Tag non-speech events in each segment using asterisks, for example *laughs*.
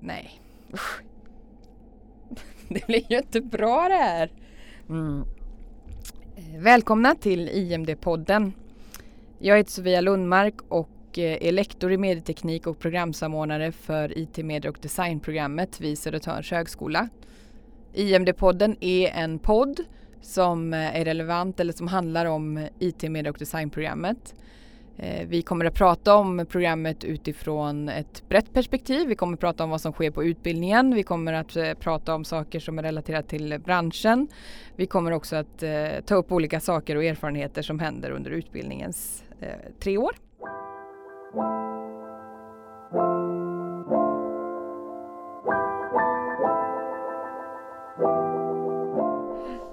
nej. Usch. *laughs* Det blir ju inte bra det här. Mm. Eh, välkomna till IMD-podden. Jag heter Sofia Lundmark och eh, är lektor i medieteknik och programsamordnare för IT, medie och designprogrammet vid Södertörns högskola. IMD-podden är en podd som eh, är relevant eller som handlar om IT, medie och designprogrammet. Eh, vi kommer att prata om programmet utifrån ett brett perspektiv. Vi kommer att prata om vad som sker på utbildningen. Vi kommer att eh, prata om saker som är relaterat till branschen. Vi kommer också att eh, ta upp olika saker och erfarenheter som händer under utbildningens tre år.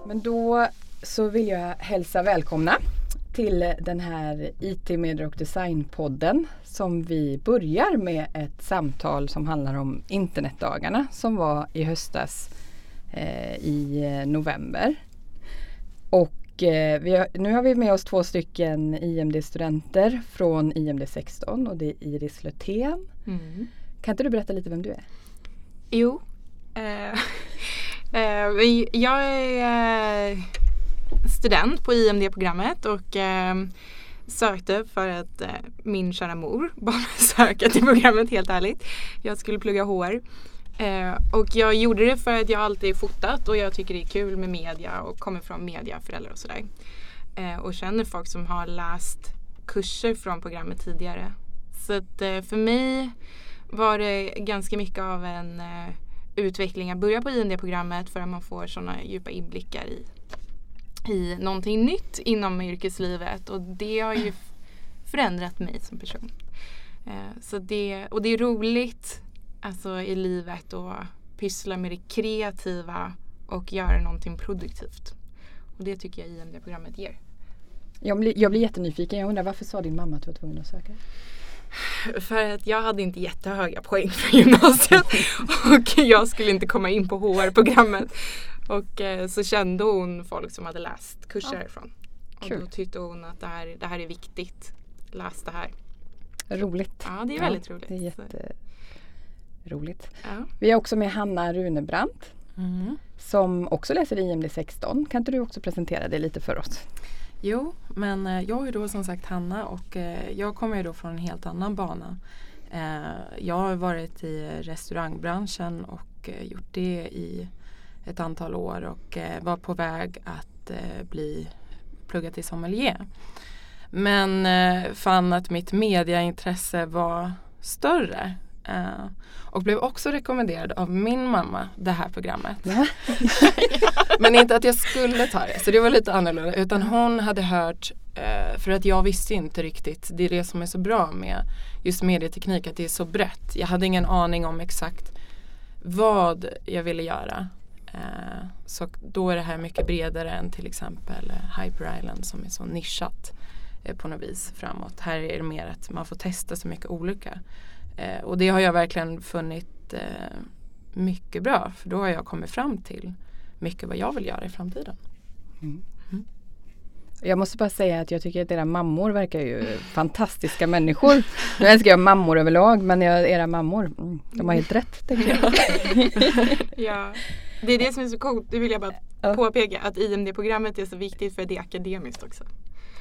Men då så vill jag hälsa välkomna till den här IT, medier och designpodden som vi börjar med ett samtal som handlar om internetdagarna som var i höstas eh, i november. Och eh, har, nu har vi med oss två stycken IMD-studenter från IMD 16 och det är Iris Lötén. Mm. Kan inte du berätta lite vem du är? Jo, eh, *laughs* Eh, jag är eh, student på IMD-programmet och eh, sökte för att eh, min kära mor bad mig söka till programmet helt ärligt. Jag skulle plugga HR. Eh, och jag gjorde det för att jag alltid fotat och jag tycker det är kul med media och kommer från mediaföräldrar och sådär. Eh, och känner folk som har läst kurser från programmet tidigare. Så att för mig var det ganska mycket av en utveckling att börja på IND-programmet för att man får sådana djupa inblickar i, i någonting nytt inom yrkeslivet och det har ju förändrat mig som person. Eh, så det, och det är roligt alltså, i livet att pyssla med det kreativa och göra någonting produktivt. Och det tycker jag IMD-programmet ger. Jag blir, jag blir jättenyfiken. Jag undrar varför sa din mamma att du var tvungen att söka? För att jag hade inte jättehöga poäng från gymnasiet *laughs* och jag skulle inte komma in på HR-programmet. Och eh, så kände hon folk som hade läst kurser ja. härifrån. Och då tyckte hon att det här, det här är viktigt. Läs det här. Roligt. Ja, det är väldigt ja, roligt. Det är jätteroligt. Ja. Vi har också med Hanna Runebrandt mm. som också läser IMD 16. Kan inte du också presentera det lite för oss? Jo, men eh, jag är då som sagt Hanna och eh, jag kommer ju då från en helt annan bana. Eh, jag har varit i restaurangbranschen och gjort det i ett antal år och var på väg att bli plugga till sommelier. Men fann att mitt mediaintresse var större Uh, och blev också rekommenderad av min mamma det här programmet. *laughs* Ja. Men inte att jag skulle ta det, så det var lite annorlunda. Utan hon hade hört, uh, för att jag visste inte riktigt, det är det som är så bra med just medieteknik, att det är så brett. Jag hade ingen aning om exakt vad jag ville göra. Uh, så då är det här mycket bredare än till exempel Hyper Island som är så nischat på något vis framåt. Här är det mer att man får testa så mycket olika. Eh, och det har jag verkligen funnit eh, mycket bra för då har jag kommit fram till mycket vad jag vill göra i framtiden. Mm. Mm. Jag måste bara säga att jag tycker att era mammor verkar ju fantastiska människor. Nu älskar jag mammor överlag men jag, era mammor, mm, de har helt rätt tänker jag. *laughs* ja. Det är det som är så coolt, det vill jag bara ja. påpeka att IMD-programmet är så viktigt för det är akademiskt också.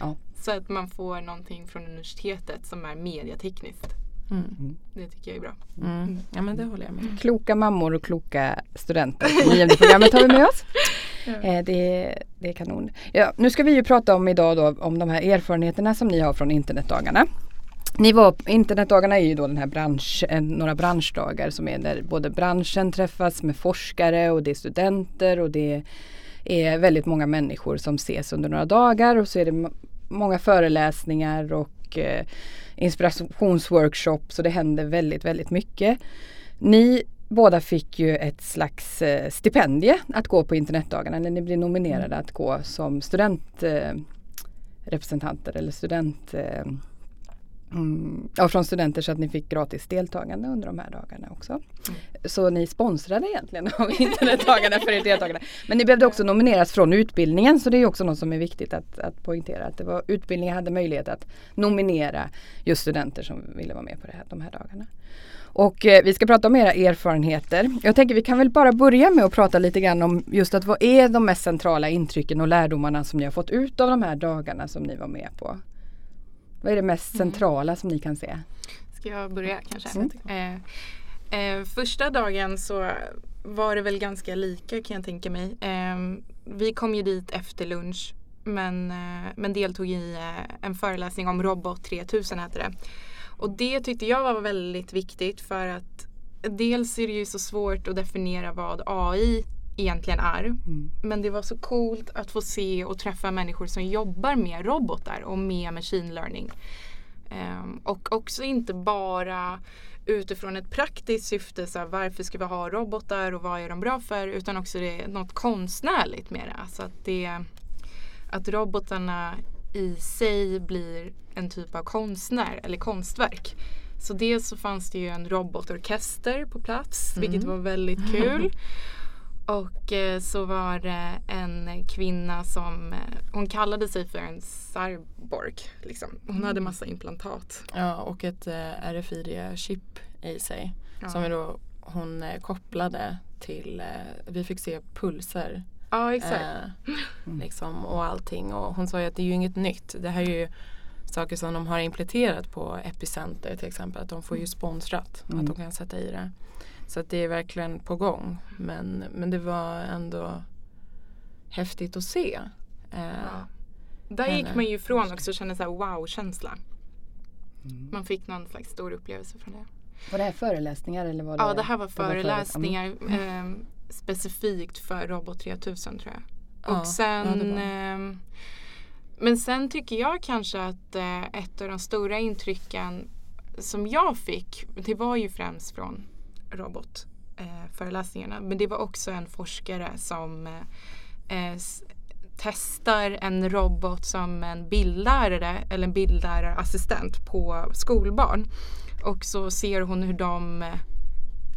Ja. Så att man får någonting från universitetet som är mediatekniskt. Mm. mm. Det tycker jag är bra. Mm. mm. Ja men det håller jag med Kloka mammor och kloka studenter. Nionde programmet har vi med oss. *laughs* Ja. Eh, det, det är kanon. Ja, nu ska vi ju prata om idag då om de här erfarenheterna som ni har från internetdagarna. Ni var, internetdagarna är ju då den här bransch, eh, några branschdagar som är där både branschen träffas med forskare och det är studenter och det är väldigt många människor som ses under några dagar och så är det många föreläsningar och eh, inspirationsworkshops och det händer väldigt, väldigt mycket. Ni båda fick ju ett slags eh, stipendie att gå på internetdagarna när ni blev nominerade att gå som studentrepresentanter eh, eller student eh, Mm, ja, från studenter så att ni fick gratis deltagande under de här dagarna också. Mm. Så ni sponsrade egentligen av *laughs* internetdagarna för er deltagande. Men ni behövde också nomineras från utbildningen så det är också något som är viktigt att, att poängtera. Att det var, utbildningen hade möjlighet att nominera just studenter som ville vara med på det här, de här dagarna. Och eh, vi ska prata om era erfarenheter. Jag tänker vi kan väl bara börja med att prata lite grann om just att vad är de mest centrala intrycken och lärdomarna som ni har fått ut av de här dagarna som ni var med på? Vad är det mest mm. centrala som ni kan se? Ska jag börja kanske? Mm. Eh, eh, första dagen så var det väl ganska lika kan jag tänka mig. Eh, vi kom ju dit efter lunch men, eh, men deltog i eh, en föreläsning om Robot 3000 heter det. Och det tyckte jag var väldigt viktigt för att dels är det ju så svårt att definiera vad AI egentligen är. Mm. Men det var så coolt att få se och träffa människor som jobbar med robotar och med machine learning. Um, och också inte bara utifrån ett praktiskt syfte, så här, varför ska vi ha robotar och vad är de bra för? Utan också det något konstnärligt med det. Alltså att, det, att robotarna i sig blir en typ av konstnär eller konstverk. Så dels så fanns det ju en robotorkester på plats, mm. vilket var väldigt kul. *laughs* Och eh, så var det en kvinna som, eh, hon kallade sig för en cyborg. Liksom. Hon hade mm. massa implantat. Ja och ett eh, RFID-chip i sig. Ja. Som då hon eh, kopplade till, vi fick se pulser. Ja exakt. *laughs* Mm. liksom, och allting. Och hon sa ju att det är ju inget nytt. Det här är ju saker som de har implementerat på Epicenter till exempel. Att de får ju mm. sponsrat. Mm. Att de kan sätta i det. Så att det är verkligen på gång. Men, men det var ändå häftigt att se. Eh, ja. Där henne. gick man ju ifrån också och kände så wow-känsla. Mm. Man fick någon slags stor upplevelse från det. Var det här föreläsningar eller var det? Ja det här var föreläsningar eh, specifikt för Robot 3000 tror jag. Och ja, sen ja, eh, Men sen tycker jag kanske att eh, ett av de stora intrycken som jag fick, det var ju främst från robotföreläsningarna. Eh, Men det var också en forskare som eh, eh testar en robot som en bildlärare eller en bildlärarassistent på skolbarn. Och så ser hon hur de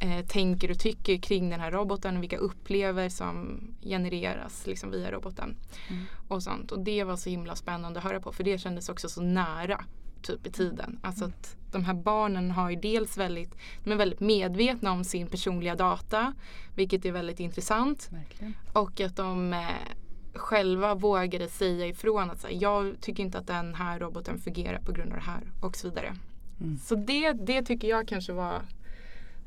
eh, tänker och tycker kring den här roboten och vilka upplevelser som genereras liksom, via roboten. Mm. Och sånt. Och det var så himla spännande att höra på för det kändes också så nära typ i tiden. Alltså mm. att de här barnen har ju dels väldigt, de är väldigt medvetna om sin personliga data, vilket är väldigt intressant. Verkligen. Och att de eh, själva vågade säga ifrån att så här, jag tycker inte att den här roboten fungerar på grund av det här och så vidare. Mm. Så det, det tycker jag kanske var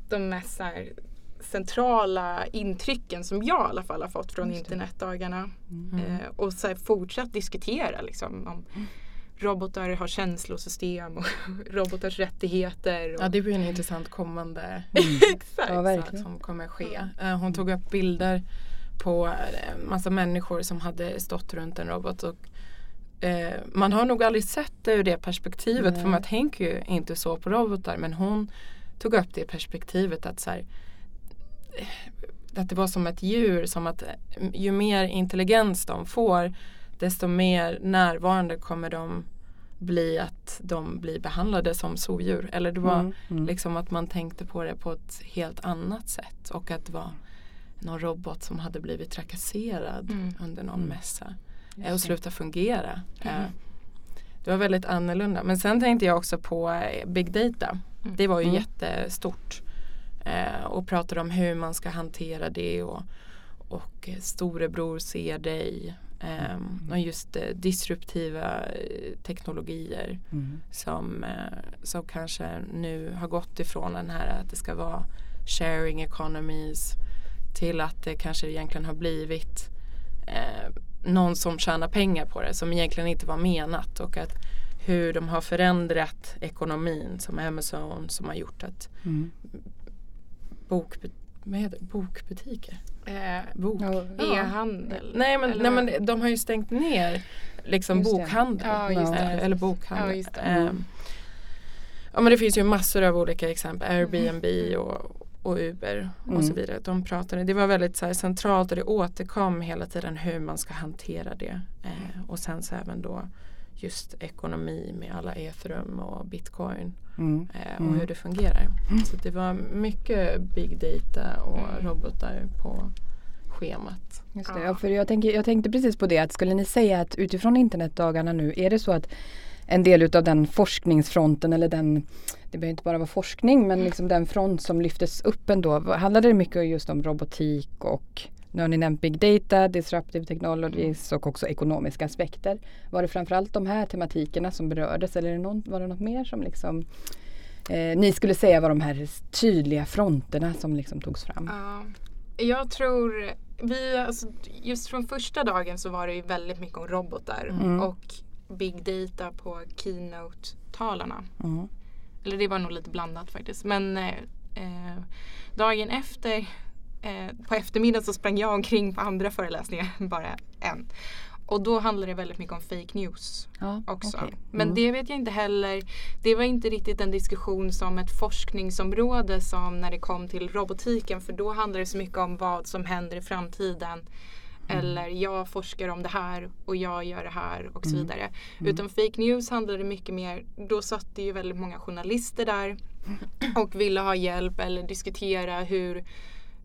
de mest här, centrala intrycken som jag i alla fall har fått från internetdagarna. Mm. Eh, och så här, fortsatt diskutera liksom, om mm robotar har känslosystem och *laughs* robotars rättigheter. Och... Ja det blir en intressant kommande mm. *laughs* Exakt. som kommer ske. Eh, hon tog upp bilder på eh, massa människor som hade stått runt en robot och eh, man har nog aldrig sett det ur det perspektivet Nej. för man tänker ju inte så på robotar men hon tog upp det perspektivet att så här, att det var som ett djur som att ju mer intelligens de får desto mer närvarande kommer de bli att de blir behandlade som sovdjur. Eller det var mm, mm. liksom att man tänkte på det på ett helt annat sätt och att det var någon robot som hade blivit trakasserad mm. under någon mm. mässa och sluta fungera. Mm. Det var väldigt annorlunda. Men sen tänkte jag också på eh, big data. Mm. Det var ju jättestort. Eh, och pratade om hur man ska hantera det och, och storebror ser dig och just uh, disruptiva uh, teknologier mm. som, uh, som kanske nu har gått ifrån den här att det ska vara sharing economies till att det kanske egentligen har blivit någon som tjänar pengar på det som egentligen inte var menat och att hur de har förändrat ekonomin som Amazon som har gjort att mm. Bok, bokbutiker Eh, bok. E-handel? Nej men, nej men de har ju stängt ner liksom bokhandel. Ja, eller bokhandel. Ja, mm. ja men det finns ju massor av olika exempel. Airbnb mm. och, och Uber och mm. så vidare. De pratade, det var väldigt så här, centralt och det återkom hela tiden hur man ska hantera det. Eh, och sen så även då just ekonomi med alla ethereum och bitcoin Mm. eh, och Mm. hur det fungerar. Så det var mycket big data och Mm. robotar på schemat. Just det. Ja. Ja, för jag, tänker, jag tänkte precis på det att skulle ni säga att utifrån internetdagarna nu är det så att en del utav den forskningsfronten eller den, det behöver inte bara vara forskning men liksom den front som lyftes upp ändå. Handlade det mycket just om robotik och nu har ni nämnt big data, disruptive technologies och också ekonomiska aspekter. Var det framförallt de här tematikerna som berördes eller någon, var det något mer som liksom eh, ni skulle säga var de här tydliga fronterna som liksom togs fram? Ja, jag tror, vi, alltså, just från första dagen så var det ju väldigt mycket om robotar Mm. och big data på keynote-talarna. Mm. Eller det var nog lite blandat faktiskt. Men eh, eh, dagen efter, eh, på eftermiddagen så sprang jag omkring på andra föreläsningar, bara en. Och då handlade det väldigt mycket om fake news Ja, också. Men Mm. det vet jag inte heller. Det var inte riktigt en diskussion som ett forskningsområde som när det kom till robotiken. För då handlar det så mycket om vad som händer i framtiden. Mm. Eller jag forskar om det här och jag gör det här och så Mm. vidare. Utan fake news handlade mycket mer, då satt det ju väldigt många journalister där och ville ha hjälp eller diskutera hur,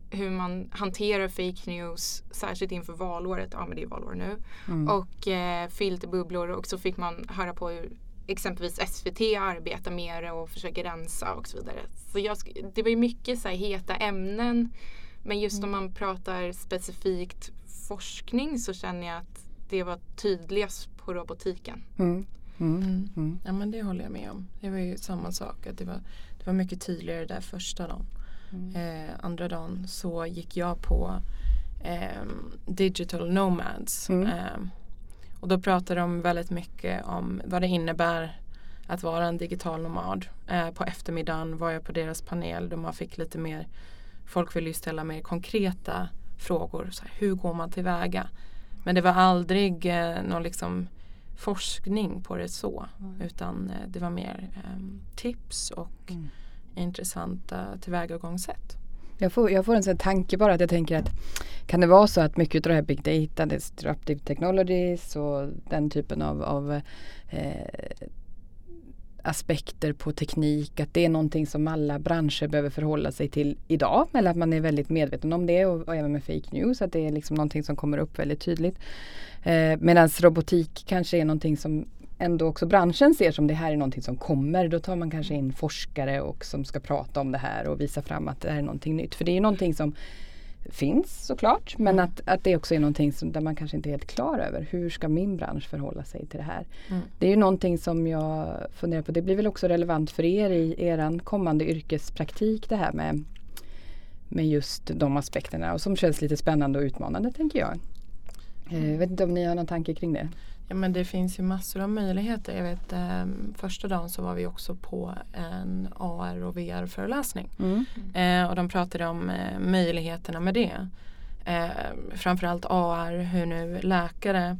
hur man hanterar fake news, särskilt inför valåret. Ja men det är valår nu. Mm. Och eh, filterbubblor och så fick man höra på hur exempelvis SVT arbetar med det och försöker rensa och så vidare. Så jag, det var ju mycket så här heta ämnen. Men just om man pratar specifikt forskning så känner jag att det var tydligast på robotiken. Mm. Mm. Mm. Mm. Ja men det håller jag med om. Det var ju samma sak. Att det, var, det var mycket tydligare där första dagen. Mm. Eh, andra dagen så gick jag på ehm, Digital Nomads. Mm. Ehm, och då pratade de väldigt mycket om vad det innebär att vara en digital nomad. Eh, på eftermiddagen var jag på deras panel då man fick lite mer Folk ville ju ställa mer konkreta frågor. Så här, hur går man tillväga? Men det var aldrig eh, någon liksom forskning på det så. Mm. Utan eh, det var mer ehm, tips och Mm intressanta tillvägagångssätt. Jag får, jag får en sån tanke bara att jag tänker att kan det vara så att mycket av det här big data, disruptive technologies och den typen av, av eh, aspekter på teknik, att det är någonting som alla branscher behöver förhålla sig till idag. Eller att man är väldigt medveten om det och, och även med fake news, att det är liksom någonting som kommer upp väldigt tydligt. Eh, Medan robotik kanske är någonting som ändå också branschen ser som det här är någonting som kommer. Då tar man kanske in forskare och som ska prata om det här och visa fram att det här är någonting nytt. För det är någonting som finns såklart men Mm. att, att det också är någonting som, där man kanske inte är helt klar över. Hur ska min bransch förhålla sig till det här? Mm. Det är ju någonting som jag funderar på. Det blir väl också relevant för er i eran kommande yrkespraktik det här med, med just de aspekterna och som känns lite spännande och utmanande tänker jag. Eh, Jag vet inte om ni har någon tanke kring det? Ja men det finns ju massor av möjligheter. Jag vet eh, första dagen så var vi också på en AR och VR föreläsning. Mm. Eh, och de pratade om eh, möjligheterna med det. Eh, framförallt AR, hur nu läkare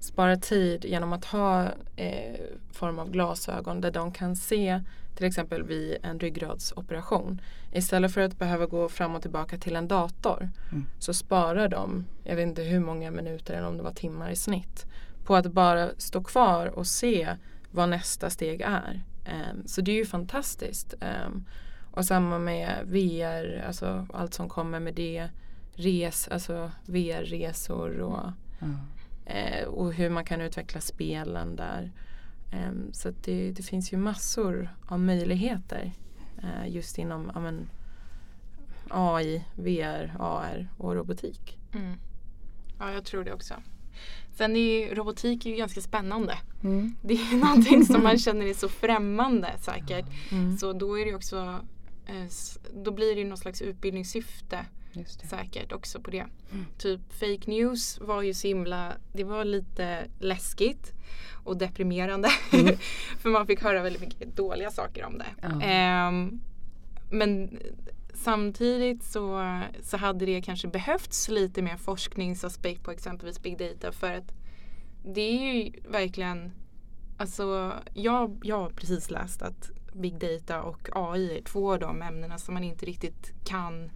sparar tid genom att ha eh, form av glasögon där de kan se till exempel vid en ryggradsoperation. Istället för att behöva gå fram och tillbaka till en dator Mm. så sparar de, jag vet inte hur många minuter eller om det var timmar i snitt, på att bara stå kvar och se vad nästa steg är. Ehm, så det är ju fantastiskt. Ehm, och samma med VR, alltså allt som kommer med det. Res, alltså VR-resor och, Ja. eh, och hur man kan utveckla spelen där. Ehm, så att det, det finns ju massor av möjligheter eh, just inom ja, men, AI, VR, AR och robotik. Mm. Ja, jag tror det också. Sen är ju robotik är ju ganska spännande. Mm. Det är någonting som man känner är så främmande säkert. Mm. Så då är det också eh, då blir det ju någon slags utbildningssyfte säkert också på det. Mm. Typ fake news var ju så himla, det var lite läskigt och deprimerande. Mm. *laughs* För man fick höra väldigt mycket dåliga saker om det. Ehm, men samtidigt så, så hade det kanske behövts lite mer forskningsaspekt på exempelvis big data för att det är ju verkligen Alltså jag, jag har precis läst att big data och AI är två av de ämnena som man inte riktigt kan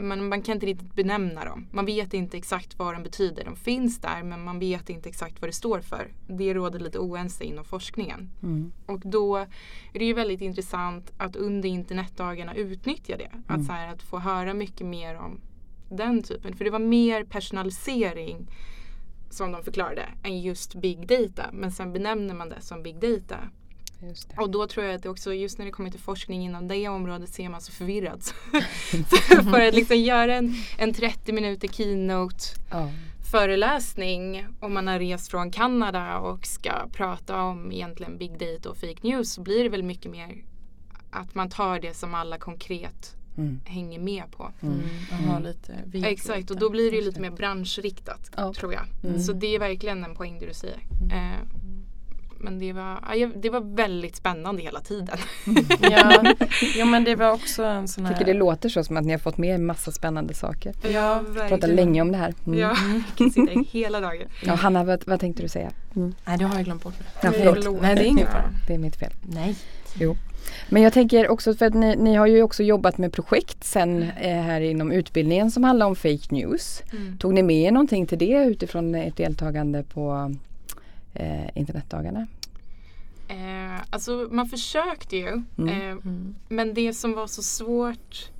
men man kan inte riktigt benämna dem. Man vet inte exakt vad de betyder. De finns där men man vet inte exakt vad det står för. Det råder lite oense inom forskningen. Mm. Och då är det ju väldigt intressant att under internetdagarna utnyttja det. Mm. Att, så här, att få höra mycket mer om den typen. För det var mer personalisering som de förklarade än just big data. Men sen benämner man det som big data. Just det. Och då tror jag att det också just när det kommer till forskning inom det området ser man så förvirrad. *laughs* *laughs* för att liksom göra en, en 30 minuter keynote Ja. föreläsning om man har rest från Kanada och ska prata om egentligen big data och fake news så blir det väl mycket mer att man tar det som alla konkret Mm. hänger med på. Mm. Mm. Ha lite Exakt och då blir det ju lite mer branschriktat Ja. tror jag. Mm. Så det är verkligen en poäng det du säger. Mm. Eh, men det var, jag- det var väldigt spännande hela tiden. *laughs* Ja, ja men det var också en sån Jag här tycker det låter så som att ni har fått med en massa spännande saker. Ja, Pratat verkligen. länge om det här. Mm. Ja, jag *laughs* kan sitta hela dagen. Ja, Hanna, vad, vad tänkte du säga? Mm. Nej det har jag glömt bort nu. Ja. Nej det är ingen fara. Det är mitt fel. Nej. Men jag tänker också för att ni, ni har ju också jobbat med projekt sen eh, här inom utbildningen som handlar om fake news. Mm. Tog ni med er någonting till det utifrån ert deltagande på eh, internetdagarna? Eh, alltså man försökte ju. Mm. Eh, Mm. Men det som var så svårt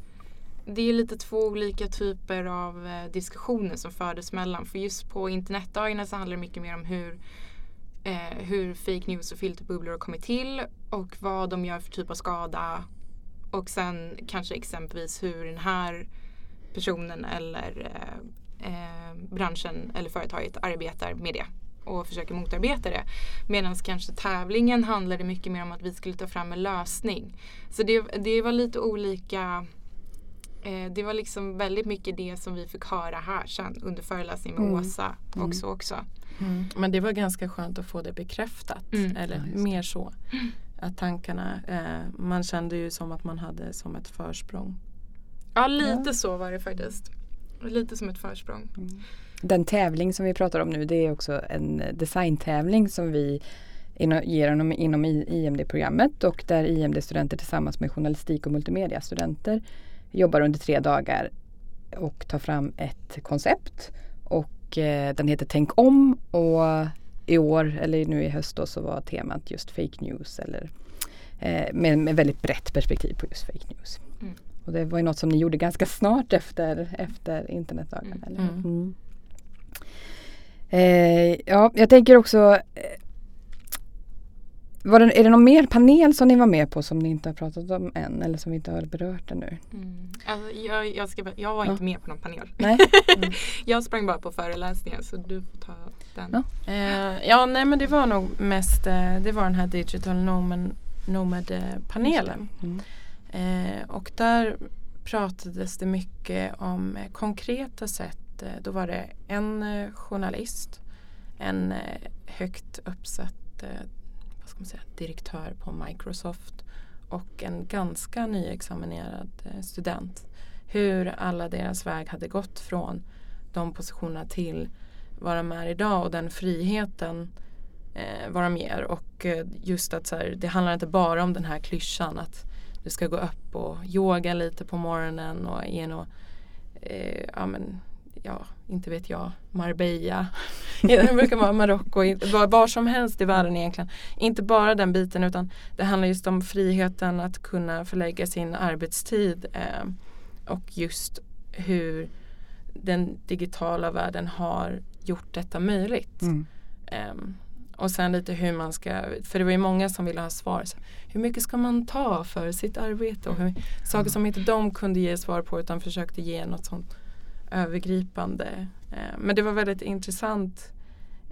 det är lite två olika typer av eh, diskussioner som fördes mellan. För just på internetdagarna så handlar det mycket mer om hur, eh, hur fake news och filterbubblor har kommit till och vad de gör för typ av skada. Och sen kanske exempelvis hur den här personen eller eh, eh, branschen eller företaget arbetar med det och försöker motarbeta det. Medan kanske tävlingen handlade mycket mer om att vi skulle ta fram en lösning. Så det, det var lite olika eh, det var liksom väldigt mycket det som vi fick höra här sen under föreläsningen med Mm. Åsa Mm. också. också. Mm. Men det var ganska skönt att få det bekräftat. Mm. Eller Ja, mer så. Att tankarna, eh, man kände ju som att man hade som ett försprång. Ja lite Ja. så var det faktiskt. Lite som ett försprång. Den tävling som vi pratar om nu det är också en designtävling som vi ger inom, inom I- IMD-programmet och där IMD-studenter tillsammans med journalistik och multimedia-studenter jobbar under tre dagar och tar fram ett koncept. Och eh, den heter Tänk om och i år, eller nu i höst då, så var temat just fake news eller eh, med, med väldigt brett perspektiv på just fake news. Mm. Och det var ju något som ni gjorde ganska snart efter, efter internetdagarna. Mm. Eller? hur? Mm. Mm. Eh, ja, jag tänker också eh, var det, är det någon mer panel som ni var med på som ni inte har pratat om än eller som vi inte har berört ännu? Mm. Alltså, jag, jag, ska, jag var Ja. inte med på någon panel. Nej? *laughs* Jag sprang bara på föreläsningar så du får ta den. Ja. Eh, ja, nej men det var nog mest, eh, det var den här Digital Nomad, Nomad panelen. Mm. Eh, och där pratades det mycket om eh, konkreta sätt. Eh, då var det en eh, journalist, en eh, högt uppsatt vad ska man säga, direktör på Microsoft och en ganska nyexaminerad student. Hur alla deras väg hade gått från de positionerna till vad de är idag och den friheten eh, vad de ger. Och just att så här, det handlar inte bara om den här klyschan att du ska gå upp och yoga lite på morgonen och ge något, eh, ja men, ja, inte vet jag, Marbella. *laughs* det brukar vara Marocko, var, var som helst i världen egentligen. Inte bara den biten utan det handlar just om friheten att kunna förlägga sin arbetstid eh, och just hur den digitala världen har gjort detta möjligt. Mm. Ehm, och sen lite hur man ska, för det var ju många som ville ha svar. Så hur mycket ska man ta för sitt arbete? Och hur, saker som inte de kunde ge svar på utan försökte ge något sånt övergripande. Eh, men det var väldigt intressant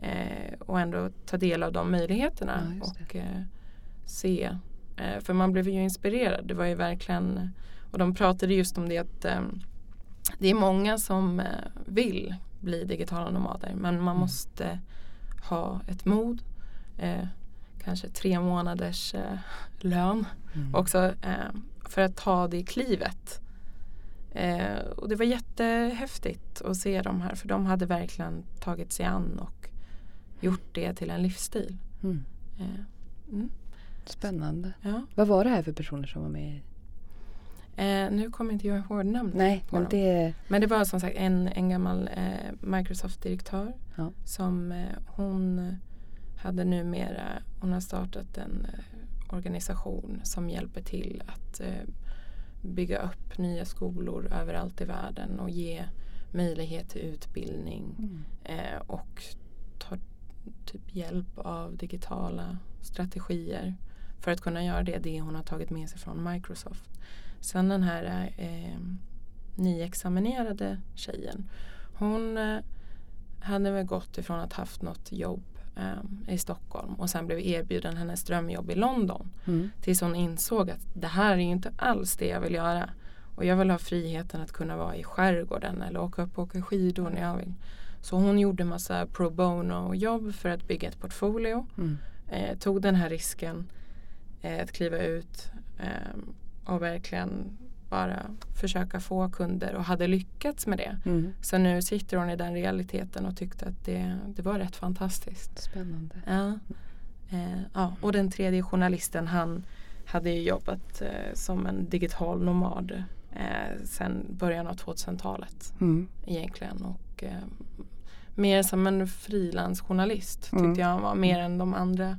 eh, att ändå ta del av de möjligheterna Ja, och eh, se. För man blev ju inspirerad. Det var ju verkligen, och de pratade just om det att det är många som vill bli digitala nomader men man Mm. måste ha ett mod. Eh, kanske tre månaders eh, lön Mm. också eh, för att ta det klivet. Eh, och det var jättehäftigt att se dem här för de hade verkligen tagit sig an och gjort det till en livsstil. Mm. Eh, mm, Spännande. ja. Vad var det här för personer som var med? Eh, nu kommer inte jag ihåg namnet Nej, men dem. det... Men det var som sagt en, en gammal eh, Microsoft-direktör Ja. som eh, hon hade numera, hon har startat en eh, organisation som hjälper till att bygga upp nya skolor överallt i världen och ge möjlighet till utbildning Mm. eh, och tar typ hjälp av digitala strategier för att kunna göra det, det hon har tagit med sig från Microsoft. Sen den här eh, nyexaminerade tjejen, hon eh, hade väl gått ifrån att haft något jobb eh, i Stockholm och sen blev erbjuden hennes drömjobb i London. Mm. Tills hon insåg att det här är ju inte alls det jag vill göra. Och jag vill ha friheten att kunna vara i skärgården eller åka upp och åka skidor när jag vill. Så hon gjorde massa pro bono jobb för att bygga ett portfolio. Mm. Eh, tog den här risken eh, att kliva ut eh, och verkligen bara försöka få kunder och hade lyckats med det. Mm. Så nu sitter hon i den realiteten och tyckte att det, det var rätt fantastiskt. Spännande. Ja. Eh, ja. Och den tredje journalisten han hade ju jobbat eh, som en digital nomad eh, sen början av 2000-talet Mm. egentligen. Och, eh, mer som en frilansjournalist tyckte Mm. jag han var. Mer än de andra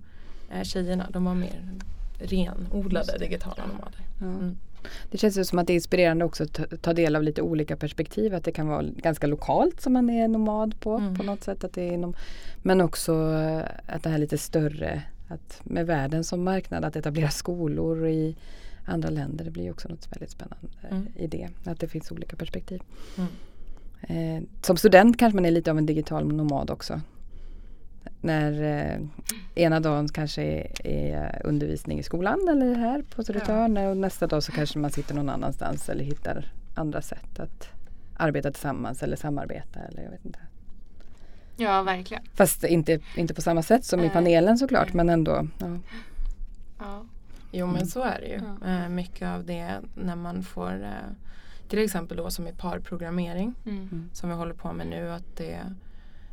eh, tjejerna. De var mer renodlade digitala nomader. Ja. Mm. Det känns ju som att det är inspirerande också att ta, del av lite olika perspektiv. Att det kan vara ganska lokalt som man är nomad på Mm. på något sätt. Att det är inom, men också eh, att det här lite större, att med världen som marknad, att etablera skolor i andra länder. Det blir också något väldigt spännande Mm. i det. Att det finns olika perspektiv. Mm. Eh, som student kanske man är lite av en digital nomad också. När eh, ena dagen kanske är, är undervisning i skolan eller här på Södertörn och nästa dag så kanske man sitter någon annanstans eller hittar andra sätt att arbeta tillsammans eller samarbeta eller jag vet inte. Ja, verkligen. Fast inte, inte på samma sätt som i panelen såklart Nej. men ändå. Ja. Ja. Jo men så är det ju. Ja. Eh, mycket av det när man får eh, till exempel då som i parprogrammering Mm. som vi håller på med nu att det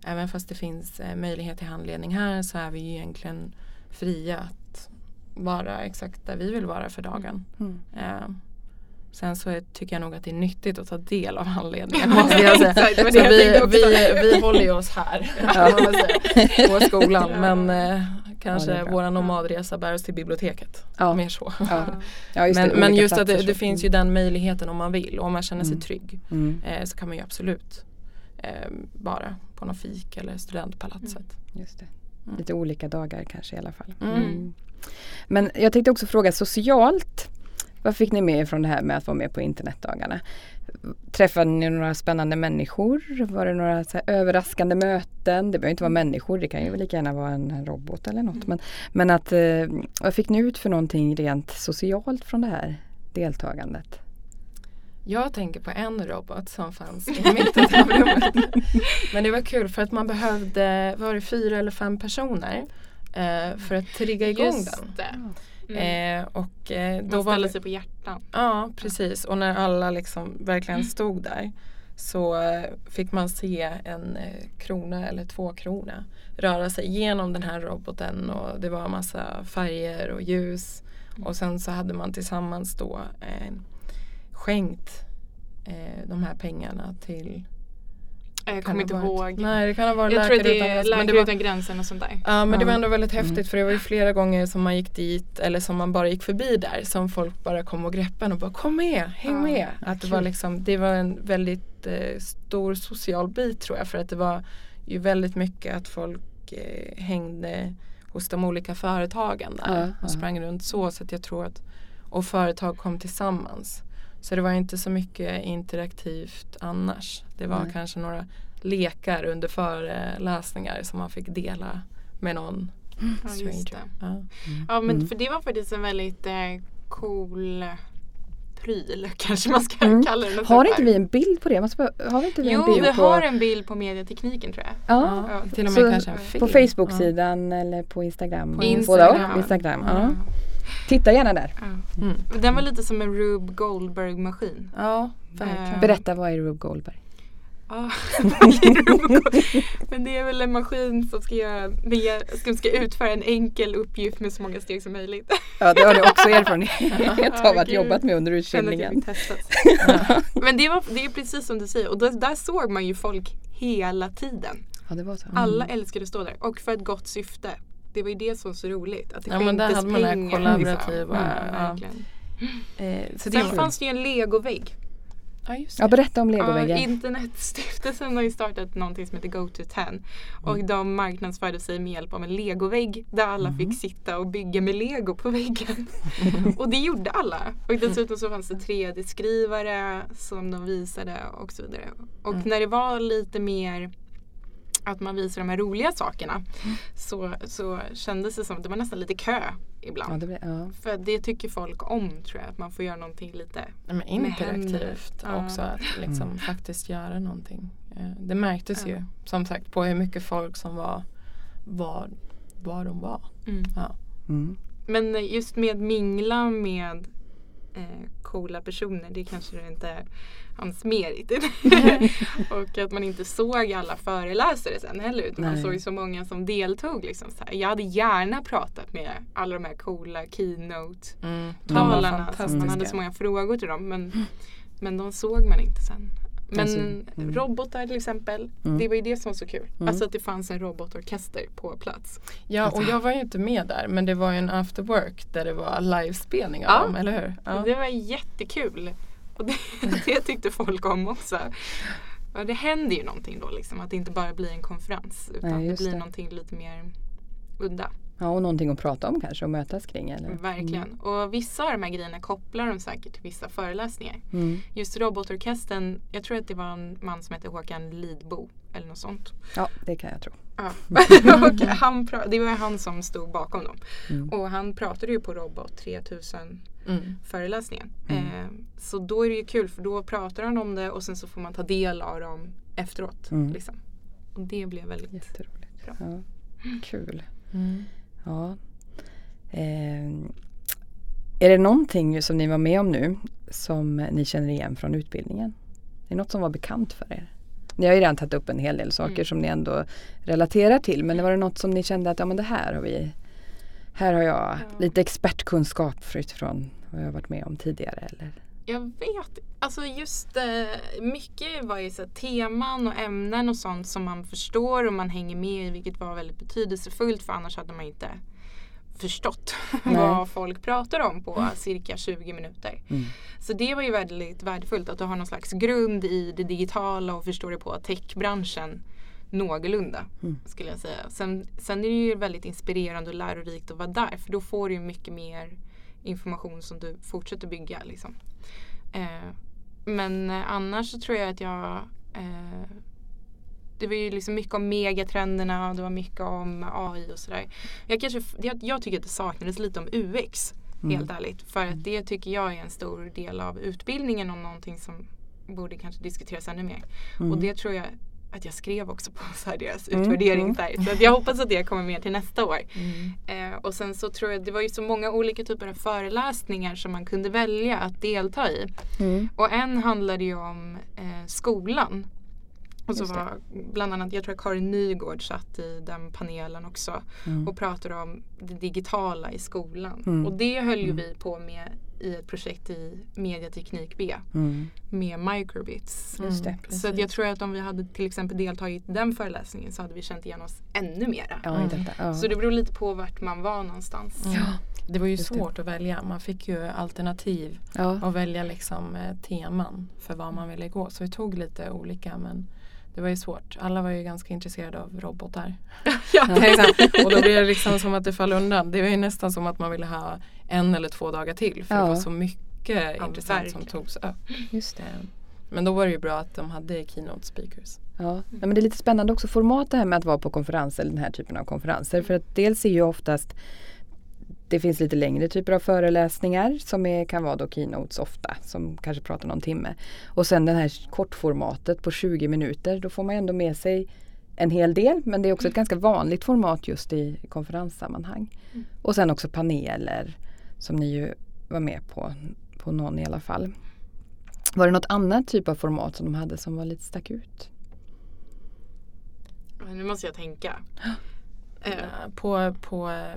även fast det finns eh, möjlighet till handledning här så är vi ju egentligen fria att vara exakt där vi vill vara för dagen. Mm. Eh, sen så är, tycker jag nog att det är nyttigt att ta del av *laughs* handledningen måste jag säga. Så vi, vi, *laughs* vi håller ju oss här *laughs* Ja. på skolan Ja. men eh, Ja, kanske bra. våra nomadresa bär oss till biblioteket. Ja. Mer så. Ja. Ja, just men det, men just att det, det finns ju den möjligheten om man vill och om man känner sig Mm. trygg Mm. eh, så kan man ju absolut eh, vara på någon fik eller studentpalatset. Just det. Mm. Lite olika dagar kanske i alla fall. Mm. Men jag tänkte också fråga socialt. Vad fick ni med er från det här med att vara med på internetdagarna? Träffade ni några spännande människor? Var det några så här överraskande möten? Det behöver inte vara människor, det kan ju lika gärna vara en robot eller något. Men, men att, eh, vad fick ni ut för någonting rent socialt från det här deltagandet? Jag tänker på en robot som fanns i mitten av rummet. *laughs* Men det var kul för att man behövde, var det fyra eller fem personer eh, för att trigga igång Just den. det. Mm. Eh, och eh, då Man var ställer det, sig på hjärtan. Ja precis och när alla liksom verkligen Mm. stod där så eh, fick man se en eh, krona eller två krona röra sig genom den här roboten och det var massa färger och ljus och sen så hade man tillsammans då eh, skänkt eh, de här pengarna till Jag kommer inte varit- ihåg. Nej det kan ha varit jag tror Läkare det utan är gränser. men det Läkare var- utan gränser och sånt där. Ja men det var ändå väldigt häftigt Mm. för det var ju flera gånger som man gick dit eller som man bara gick förbi där som folk bara kom och greppade en och bara kom med, häng Ja, med. Att det var liksom, det var en väldigt eh, stor social bit tror jag för att det var ju väldigt mycket att folk eh, hängde hos de olika företagen där ja. och sprang runt så så att jag tror att och företag kom tillsammans. Så det var inte så mycket interaktivt annars. Det var Nej. kanske några lekar under föreläsningar som man fick dela med någon Ja, stranger. Ja. Ja men Mm. för det var faktiskt en väldigt eh, cool pryl *laughs* kanske man ska Mm. kalla det. Har inte vi en bild på det? Har vi inte vi Jo en bild vi på, har en bild på medietekniken tror jag. ja, Ja, till och med Så kanske en på film. på Facebook-sidan eller på Instagram? På Instagram. upp, Instagram. Titta gärna där. Mm. Den var lite som en Rube Goldberg-maskin. Ja, verkligen. Eh, Berätta, vad är Rube Goldberg? *laughs* Men det är väl en maskin som ska, göra, som ska utföra en enkel uppgift med så många steg som möjligt. Ja, det har du också *laughs* erfarenhet av att jobbat med under utbildningen. *laughs* Men det, var, det är precis som du säger och där, där såg man ju folk hela tiden. Ja, det var så. Alla mm. älskade att stå där och för ett gott syfte. Det var ju det som var så roligt. Att det ja men där hade man det här kollaborativa. Liksom. Mm, ja. Eh, så Sen fanns det ju en legovägg Ja, just ja, berätta om legoväggen. Ja, Internetstiftelsen har ju startat någonting som heter Go to 10 och mm. de marknadsförde sig med hjälp av en legovägg där alla mm. fick sitta och bygga med lego på väggen. *laughs* och det gjorde alla. Och dessutom så fanns det 3D-skrivare som de visade och så vidare. Och mm. när det var lite mer att man visar de här roliga sakerna mm. så, så kändes det som att det var nästan lite kö ibland. Ja, det blir, ja. För det tycker folk om tror jag, att man får göra någonting lite ja, men interaktivt också. Att liksom mm. faktiskt göra någonting. Eh, det märktes ju som sagt på hur mycket folk som var var, var de var. Mm. Mm. Men just med mingla med eh, coola personer, det kanske det inte är hans merit. *laughs* och att man inte såg alla föreläsare sen heller utan man såg så många som deltog. Liksom, så här. Jag hade gärna pratat med alla de här coola keynote-talarna. Mm. Man hade så många frågor till dem men, men de såg man inte sen. Men alltså, mm. robotar till exempel, mm. det var ju det som var så kul. Mm. Alltså att det fanns en robotorkester på plats. Ja och jag var ju inte med där men det var ju en after work där det var livespelning av ja. dem, eller hur? Ja. Det var jättekul. Och det, *laughs* det tyckte folk om också. Och det händer ju någonting då liksom, att det inte bara blir en konferens utan Nej, det blir det. någonting lite mer udda. Ja, och någonting att prata om kanske och mötas kring. Eller? Verkligen. Mm. Och vissa av de här grejerna kopplar de säkert till vissa föreläsningar. Mm. Just robotorkestern, jag tror att det var en man som hette Håkan Lidbo eller något sånt. Ja, det kan jag tro. Ja. *laughs* och han det var han som stod bakom dem. Mm. Och han pratade ju på Robot 3000 mm. föreläsningen. Mm. Eh, så då är det ju kul för då pratar han om det och sen så får man ta del av dem efteråt. Mm. Liksom. Och det blev väldigt Jätteroligt. bra. Ja. Kul. Mm. Ja. Eh, är det någonting som ni var med om nu som ni känner igen från utbildningen? Är det något som var bekant för er? Ni har ju redan tagit upp en hel del saker mm. som ni ändå relaterar till men var det något som ni kände att ja men det här har vi Här har jag ja. lite expertkunskap utifrån vad jag har varit med om tidigare eller? Jag vet Alltså just eh, mycket var ju så teman och ämnen och sånt som man förstår och man hänger med i vilket var väldigt betydelsefullt för annars hade man inte förstått *laughs* vad folk pratar om på mm. cirka 20 minuter. Mm. Så det var ju väldigt värdefullt att du har någon slags grund i det digitala och förstår det på techbranschen någorlunda mm. skulle jag säga. Sen, sen är det ju väldigt inspirerande och lärorikt att vara där för då får du mycket mer information som du fortsätter bygga. Liksom. Eh, men eh, annars så tror jag att jag eh, det var ju liksom mycket om megatrenderna och det var mycket om AI och sådär. Jag, kanske, jag, jag tycker att det saknades lite om UX. Mm. Helt ärligt. För att det tycker jag är en stor del av utbildningen och någonting som borde kanske diskuteras ännu mer. Mm. Och det tror jag att jag skrev också på så deras mm, utvärdering mm. där. Så jag hoppas att det kommer med till nästa år. Mm. Eh, och sen så tror jag det var ju så många olika typer av föreläsningar som man kunde välja att delta i. Mm. Och en handlade ju om eh, skolan. Och så var bland annat, jag tror att Karin Nygård satt i den panelen också mm. och pratade om det digitala i skolan. Mm. Och det höll ju vi på med i ett projekt i Mediateknik B mm. med microbits. Mm, så att jag tror att om vi hade till exempel deltagit i den föreläsningen så hade vi känt igen oss ännu mera. Ja, mm. ja. Så det beror lite på vart man var någonstans. Ja. Det var ju Just svårt det. att välja. Man fick ju alternativ ja. och välja liksom eh, teman för vad man ville gå. Så vi tog lite olika men det var ju svårt. Alla var ju ganska intresserade av robotar. *laughs* ja. *laughs* och då blev det liksom som att det föll undan. Det var ju nästan som att man ville ha en eller två dagar till för ja. det var så mycket ja, intressant verkligen. som togs upp. Just det. Men då var det ju bra att de hade keynote speakers. Ja, men det är lite spännande också format det här med att vara på konferenser, den här typen av konferenser. För att dels är ju oftast det finns lite längre typer av föreläsningar som är, kan vara då keynotes ofta som kanske pratar någon timme. Och sen det här kortformatet på 20 minuter då får man ändå med sig en hel del men det är också ett ganska vanligt format just i konferenssammanhang. Mm. Och sen också paneler som ni ju var med på, på någon i alla fall. Var det något annat typ av format som de hade som var lite stack ut? Nu måste jag tänka. Eh, På, på eh,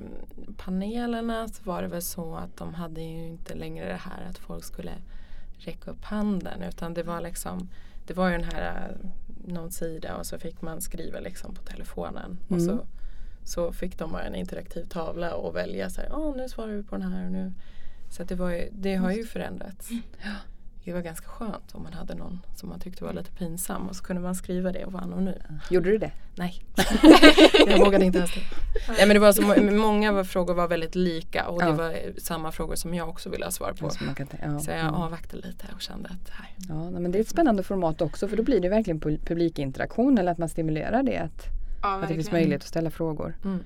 panelerna så var det väl så att de hade ju inte längre det här att folk skulle räcka upp handen utan det var liksom det var ju den här eh, någon sida och så fick man skriva liksom på telefonen och Mm. så, så fick de bara en interaktiv tavla och välja så här, "Åh, nu svarar vi på den här och nu så det, var ju, det har ju förändrats. Ja. Det var ganska skönt om man hade någon som man tyckte var lite pinsam och så kunde man skriva det och vara anonym. Gjorde du det? Nej, *laughs* jag vågade inte ens det. Nej, men det var så, må- många frågor var väldigt lika och Ja. det var samma frågor som jag också ville ha svar på. Kan ja. Så jag Mm. avvaktade lite och kände att nej. Ja, men det är ett spännande format också för då blir det verkligen pu- publikinteraktion eller att man stimulerar det. Att, ja, att det finns möjlighet att ställa frågor. Mm.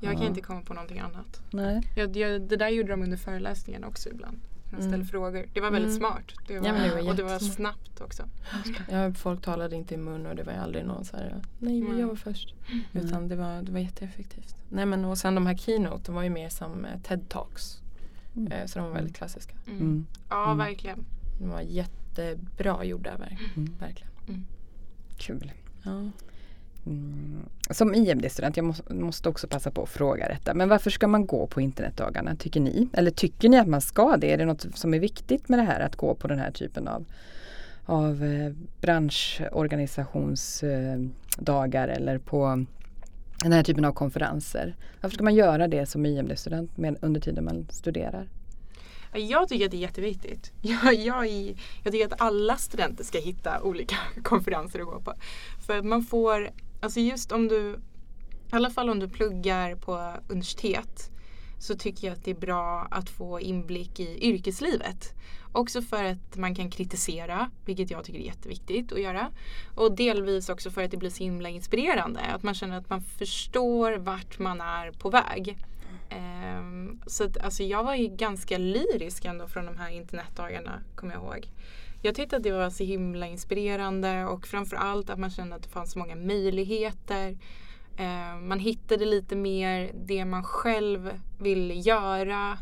Jag kan Ja. inte komma på någonting annat. Nej. Jag, jag, det där gjorde de under föreläsningen också ibland. De ställde Mm. frågor. Det var väldigt Mm. smart. Det var, Ja, men det var och det var snabbt också. Ja, folk talade inte i mun och det var aldrig någon så här, nej men jag var först. Utan det var, det var jätteeffektivt. Nej men och sen de här keynote, de var ju mer som eh, TED-talks. Mm. Eh, så de var väldigt klassiska. Mm. Mm. Ja, Mm. verkligen. De var jättebra gjorda, ver- Mm. verkligen. Kul. Ja. Mm. Som IMD-student, jag måste, måste också passa på att fråga detta. Men varför ska man gå på internetdagarna tycker ni? Eller tycker ni att man ska det? Är det något som är viktigt med det här att gå på den här typen av, av eh, branschorganisationsdagar eller på den här typen av konferenser? Varför ska man göra det som IMD-student under tiden man studerar? Jag tycker att det är jätteviktigt. *laughs* Jag, jag, jag tycker att alla studenter ska hitta olika *laughs* konferenser att gå på. För att man får, alltså just om du, i alla fall om du pluggar på universitet så tycker jag att det är bra att få inblick i yrkeslivet. Också för att man kan kritisera, vilket jag tycker är jätteviktigt att göra. Och delvis också för att det blir så himla inspirerande. Att man känner att man förstår vart man är på väg. Ehm, så att, alltså jag var ju ganska lyrisk ändå från de här internetdagarna, kommer jag ihåg. Jag tyckte att det var så himla inspirerande och framförallt att man kände att det fanns så många möjligheter. Eh, man hittade lite mer det man själv ville göra.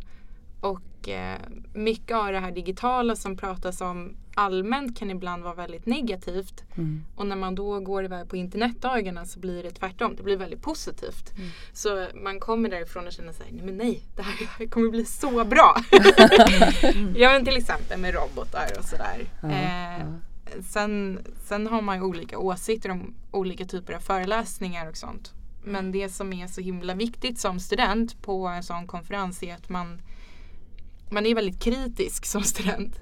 Och eh, mycket av det här digitala som pratas om allmänt kan ibland vara väldigt negativt. Mm. Och när man då går iväg på internetdagarna så blir det tvärtom. Det blir väldigt positivt. Mm. Så man kommer därifrån och känner sig, nej men nej, det här *laughs* kommer bli så bra. *laughs* ja men till exempel med robotar och sådär. Ja, eh, ja. Sen, sen har man ju olika åsikter om olika typer av föreläsningar och sånt. Men det som är så himla viktigt som student på en sån konferens är att man, man är väldigt kritisk som *laughs* student.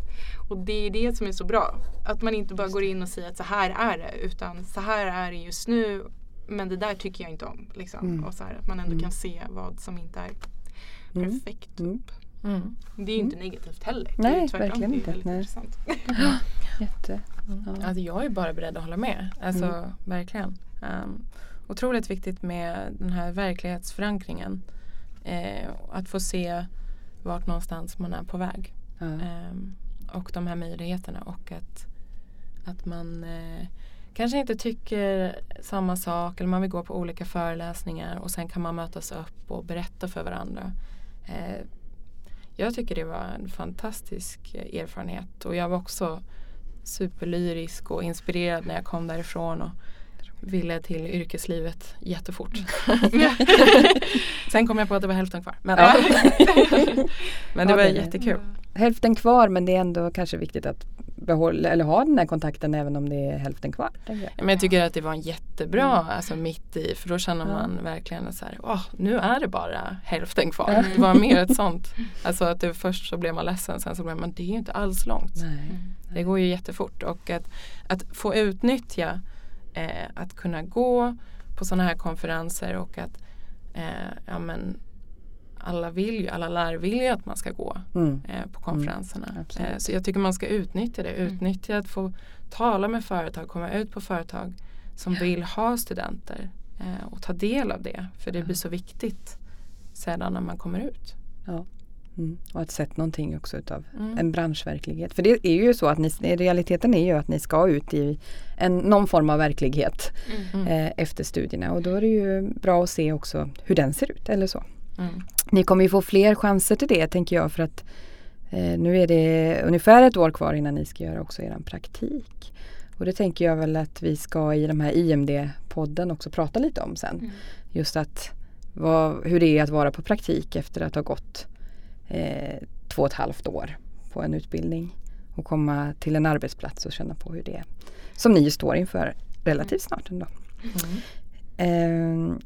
Och det är det som är så bra. Att man inte bara går in och säger att så här är det utan så här är det just nu men det där tycker jag inte om. Liksom. Mm. Och så här, att man ändå Mm. kan se vad som inte är Mm. perfekt. Mm. Mm. Det är ju inte negativt heller. det Nej, är ju tvärtom, verkligen det är inte. väldigt Nej. intressant. *gasps* Jätte. Ja. Alltså jag är bara beredd att hålla med. Alltså Mm. verkligen. Um, otroligt viktigt med den här verklighetsförankringen. Eh, att få se vart någonstans man är på väg. Ja. Ehm, och de här möjligheterna och att, att man eh, kanske inte tycker samma sak eller man vill gå på olika föreläsningar och sen kan man mötas upp och berätta för varandra. Eh, jag tycker det var en fantastisk erfarenhet och jag var också superlyrisk och inspirerad när jag kom därifrån och ville till yrkeslivet jättefort. *laughs* Sen kom jag på att det var hälften kvar. Men, Ja. *laughs* men det Ja, var det- jättekul. Hälften kvar men det är ändå kanske viktigt att behålla eller ha den här kontakten även om det är hälften kvar. jag. Men jag tycker att det var en jättebra alltså mitt i för då känner Ja. man verkligen så här, åh nu är det bara hälften kvar. Mm. Det var mer ett sånt. Alltså att det först så blev man ledsen sen så blev man, det är ju inte alls långt. Nej. Det går ju jättefort och att, att få utnyttja eh, att kunna gå på sådana här konferenser och att eh, ja, men, alla vill ju, alla lärare vill ju att man ska gå Mm. eh, på konferenserna. absolut. eh, så jag tycker man ska utnyttja det. Mm. Utnyttja att få tala med företag, komma ut på företag som vill ha studenter eh, och ta del av det. För det Ja. blir så viktigt sedan när man kommer ut. Mm. Och att sett någonting också utav Mm. en branschverklighet. För det är ju så att ni, realiteten är ju att ni ska ut i en, någon form av verklighet Mm. Eh, efter studierna och då är det ju bra att se också hur den ser ut eller så. Mm. Ni kommer ju få fler chanser till det tänker jag för att eh, nu är det ungefär ett år kvar innan ni ska göra också er praktik. Och det tänker jag väl att vi ska i de här IMD-podden också prata lite om sen. Mm. Just att vad, hur det är att vara på praktik efter att ha gått eh, två och ett halvt år på en utbildning och komma till en arbetsplats och känna på hur det är. Som ni står inför relativt snart ändå. Eh,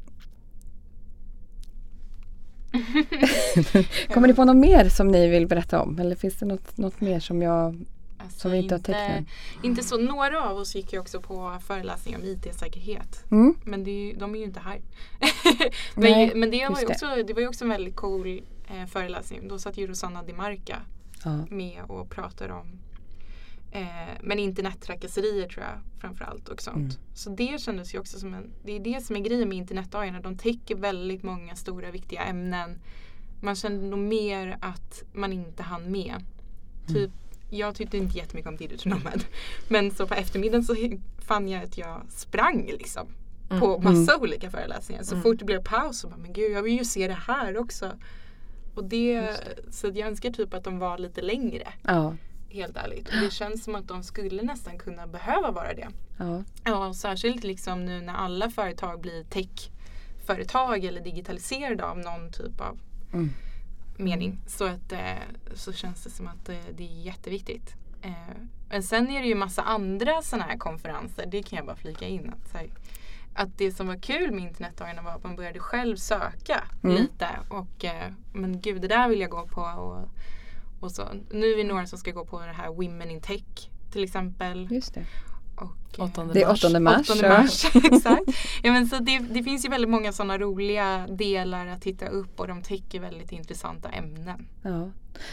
*laughs* Kommer ni på något mer som ni vill berätta om? Eller finns det något, något mer som jag Alltså Som vi inte har tecknat. Inte så. Några av oss gick ju också på föreläsning om IT-säkerhet. mm? Men det är ju, de är ju inte här. *laughs* Nej, men men det, var ju just det. också, det var ju också en väldigt cool eh, föreläsning. Då satt ju Rosanna Di Marca Ja. med och pratade om eh, men internettrakasserier tror jag framförallt och sånt. Mm. Så det kändes ju också som en, det är det som är grejen med internetdagarna. De täcker väldigt många stora viktiga ämnen. Man kände nog mer att man inte hann med. Typ, jag tyckte inte jättemycket om Digital Nomad. Men så på eftermiddagen så fann jag att jag sprang liksom. På massa olika föreläsningar. Så Mm. fort det blev paus så bara, men gud jag vill ju se det här också. Och det, så jag önskar typ att de var lite längre. Ja. Helt ärligt. Och det känns som att de skulle nästan kunna behöva vara det. Ja. Ja, och särskilt liksom nu när alla företag blir techföretag eller digitaliserade av någon typ av Mm. mening. Så, att, eh, så känns det som att eh, det är jätteviktigt. Eh, men sen är det ju massa andra sådana här konferenser. Det kan jag bara flika in. Att, så här, att det som var kul med internetdagarna var att man började själv söka Mm. lite. Och eh, men gud det där vill jag gå på. Och, och så. Nu är vi några som ska gå på det här Women in Tech till exempel. Just det. Och, eh, Åttonde Det är mars. 8 mars. 8 ja. mars, *laughs* exakt. *laughs* Ja, men så det, det finns ju väldigt många sådana roliga delar att titta upp och de täcker väldigt intressanta ämnen. Ja.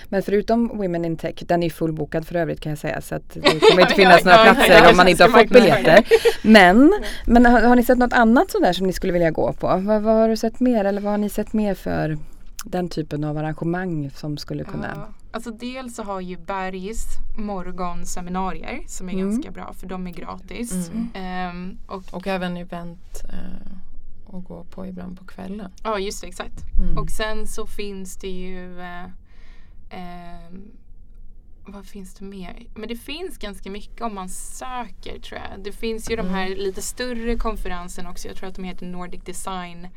Men förutom Women in Tech, den är fullbokad för övrigt kan jag säga så att det *laughs* kommer inte finnas Ja, några ja, platser ja, om man inte har fått biljetter. Men, men har, har ni sett något annat sådär som ni skulle vilja gå på? Vad, vad har du sett mer eller vad har ni sett mer för den typen av arrangemang som skulle kunna? Ja, alltså dels så har ju Bergs morgonseminarier som är Mm. ganska bra för de är gratis. Mm. Ehm, och Och även event eh, att gå på ibland på kvällen. ja just det, exakt. Mm. Och sen så finns det ju eh, ehm, vad finns det mer? Men det finns ganska mycket om man söker tror jag. Det finns ju de här Mm. lite större konferenserna också. Jag tror att de heter Nordic Design